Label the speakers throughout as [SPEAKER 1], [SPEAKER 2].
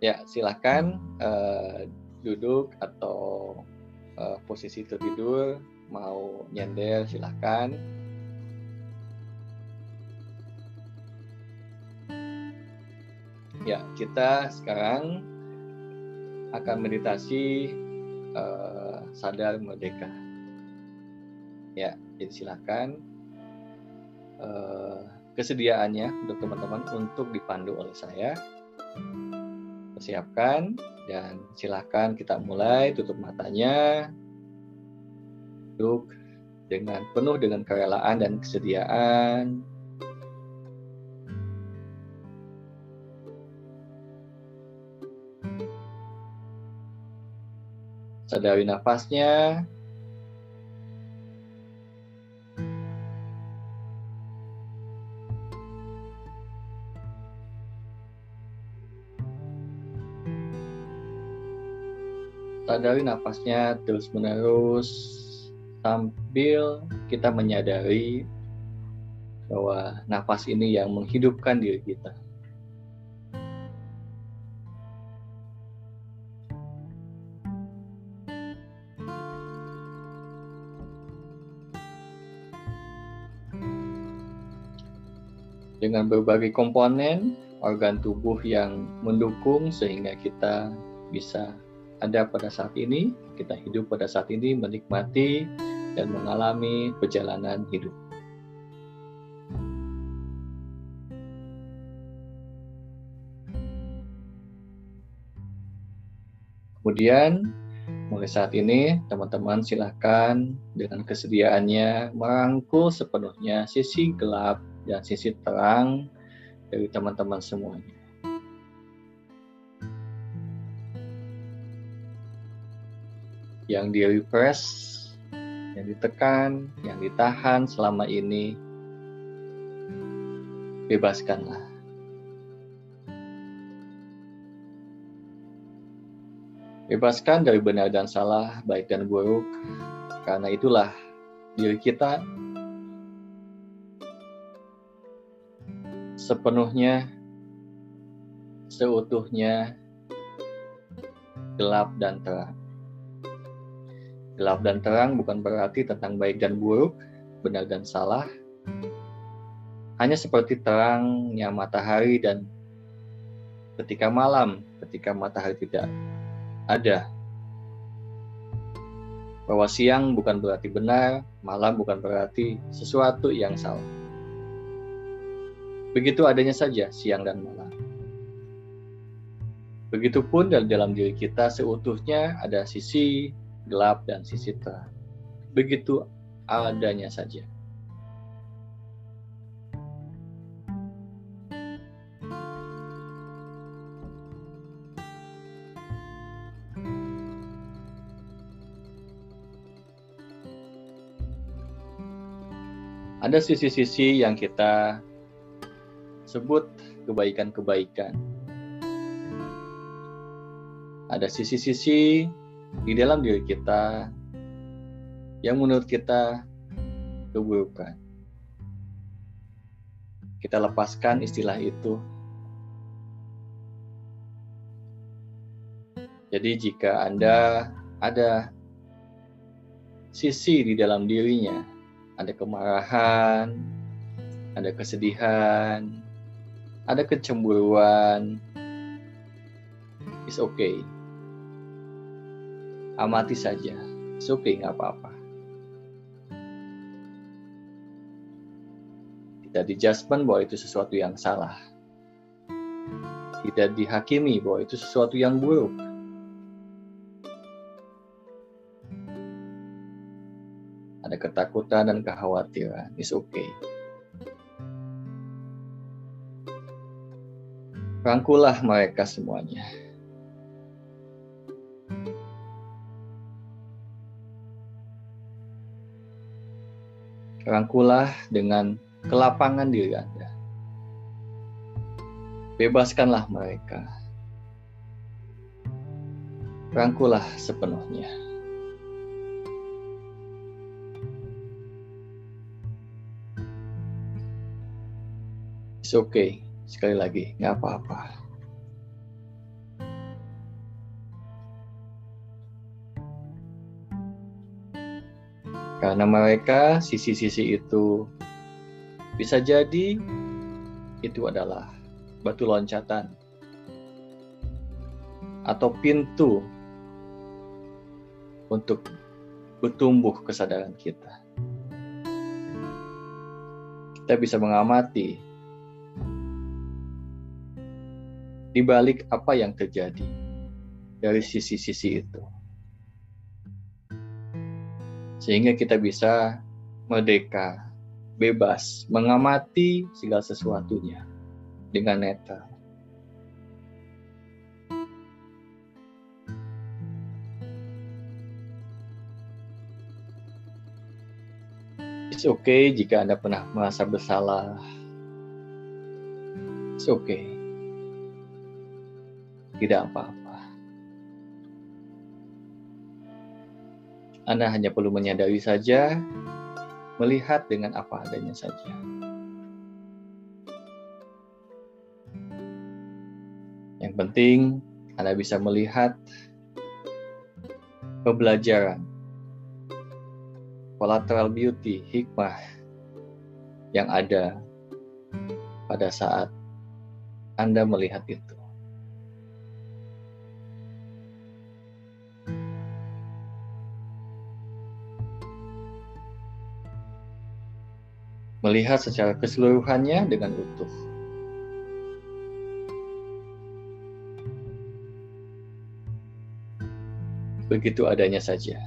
[SPEAKER 1] Ya, silahkan uh, duduk atau uh, posisi tertidur, mau nyender silahkan. Ya, kita sekarang akan meditasi uh, sadar merdeka. Ya, jadi silahkan uh, kesediaannya untuk teman-teman untuk dipandu oleh saya persiapkan dan silahkan kita mulai tutup matanya. Duduk dengan penuh dengan kerelaan dan kesediaan. Sadari nafasnya sadari nafasnya terus-menerus sambil kita menyadari bahwa nafas ini yang menghidupkan diri kita. Dengan berbagai komponen organ tubuh yang mendukung sehingga kita bisa ada pada saat ini, kita hidup pada saat ini menikmati dan mengalami perjalanan hidup. Kemudian mulai saat ini teman-teman silahkan dengan kesediaannya merangkul sepenuhnya sisi gelap dan sisi terang dari teman-teman semuanya. Yang di repress, yang ditekan, yang ditahan selama ini, bebaskanlah. Bebaskan dari benar dan salah, baik dan buruk, karena itulah diri kita sepenuhnya, seutuhnya, gelap dan terang. Gelap dan terang bukan berarti tentang baik dan buruk, benar dan salah. Hanya seperti terangnya matahari dan ketika malam, ketika matahari tidak ada. Bahwa siang bukan berarti benar, malam bukan berarti sesuatu yang salah. Begitu adanya saja siang dan malam. Begitupun dalam diri kita seutuhnya ada sisi gelap, dan sisi terang. Begitu adanya saja. Ada sisi-sisi yang kita sebut kebaikan-kebaikan. Ada sisi-sisi di dalam diri kita yang menurut kita keburukan. Kita lepaskan istilah itu. Jadi jika Anda ada sisi di dalam dirinya, ada kemarahan, ada kesedihan, ada kecemburuan, it's okay amati saja. Suki nggak apa-apa. Tidak dijudgment bahwa itu sesuatu yang salah. Tidak dihakimi bahwa itu sesuatu yang buruk. Ada ketakutan dan kekhawatiran. It's okay. Rangkulah mereka semuanya. Rangkulah dengan kelapangan diri Anda. Bebaskanlah mereka. Rangkulah sepenuhnya. It's okay. Sekali lagi, nggak apa-apa. Karena mereka sisi-sisi itu bisa jadi itu adalah batu loncatan atau pintu untuk bertumbuh kesadaran kita. Kita bisa mengamati di balik apa yang terjadi dari sisi-sisi itu. Sehingga kita bisa merdeka, bebas, mengamati segala sesuatunya dengan netral. It's okay jika Anda pernah merasa bersalah. It's okay. Tidak apa-apa. Anda hanya perlu menyadari saja, melihat dengan apa adanya saja. Yang penting, Anda bisa melihat pembelajaran collateral beauty, hikmah yang ada pada saat Anda melihat itu. Melihat secara keseluruhannya dengan utuh. Begitu adanya saja.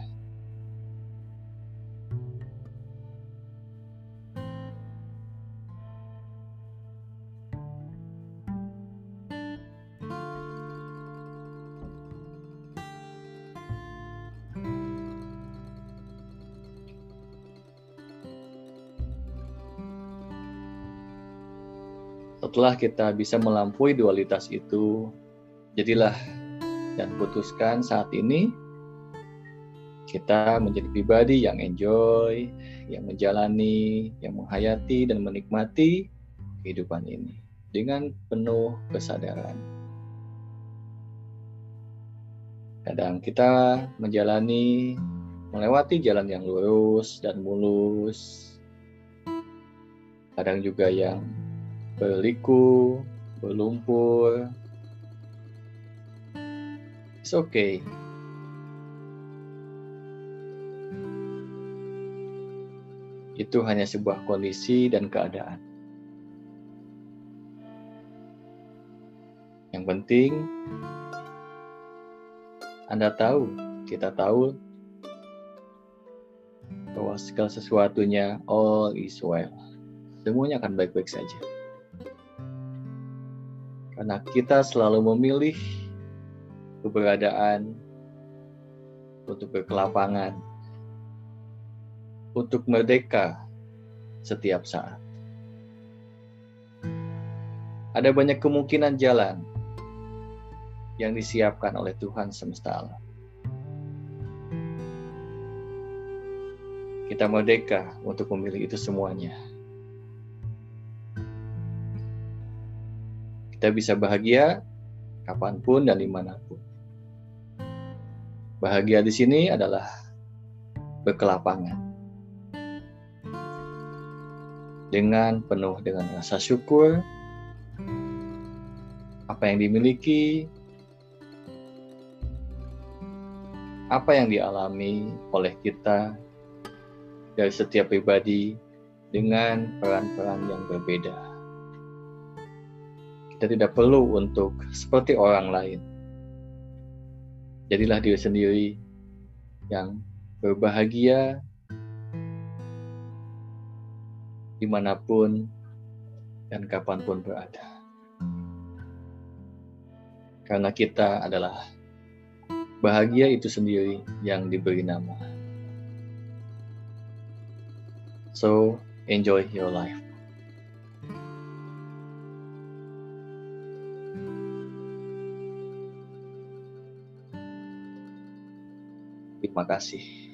[SPEAKER 1] Setelah kita bisa melampaui dualitas itu, jadilah dan putuskan saat ini kita menjadi pribadi yang enjoy, yang menjalani, yang menghayati dan menikmati kehidupan ini dengan penuh kesadaran. Kadang kita menjalani, melewati jalan yang lurus dan mulus. Kadang juga yang berliku, berlumpur. It's okay. Itu hanya sebuah kondisi dan keadaan. Yang penting, Anda tahu, kita tahu bahwa segala sesuatunya all is well. Semuanya akan baik-baik saja. Karena kita selalu memilih keberadaan untuk berkelapangan, untuk merdeka setiap saat. Ada banyak kemungkinan jalan yang disiapkan oleh Tuhan semesta alam. Kita merdeka untuk memilih itu semuanya. Kita bisa bahagia kapan pun dan di mana pun. Bahagia di sini adalah berkelapangan. Dengan penuh dengan rasa syukur, apa yang dimiliki, apa yang dialami oleh kita dari setiap pribadi dengan peran-peran yang berbeda. Kita tidak perlu untuk seperti orang lain. Jadilah diri sendiri yang berbahagia di mana pun dan kapan pun berada. Karena kita adalah bahagia itu sendiri yang diberi nama. So, enjoy your life. Terima kasih.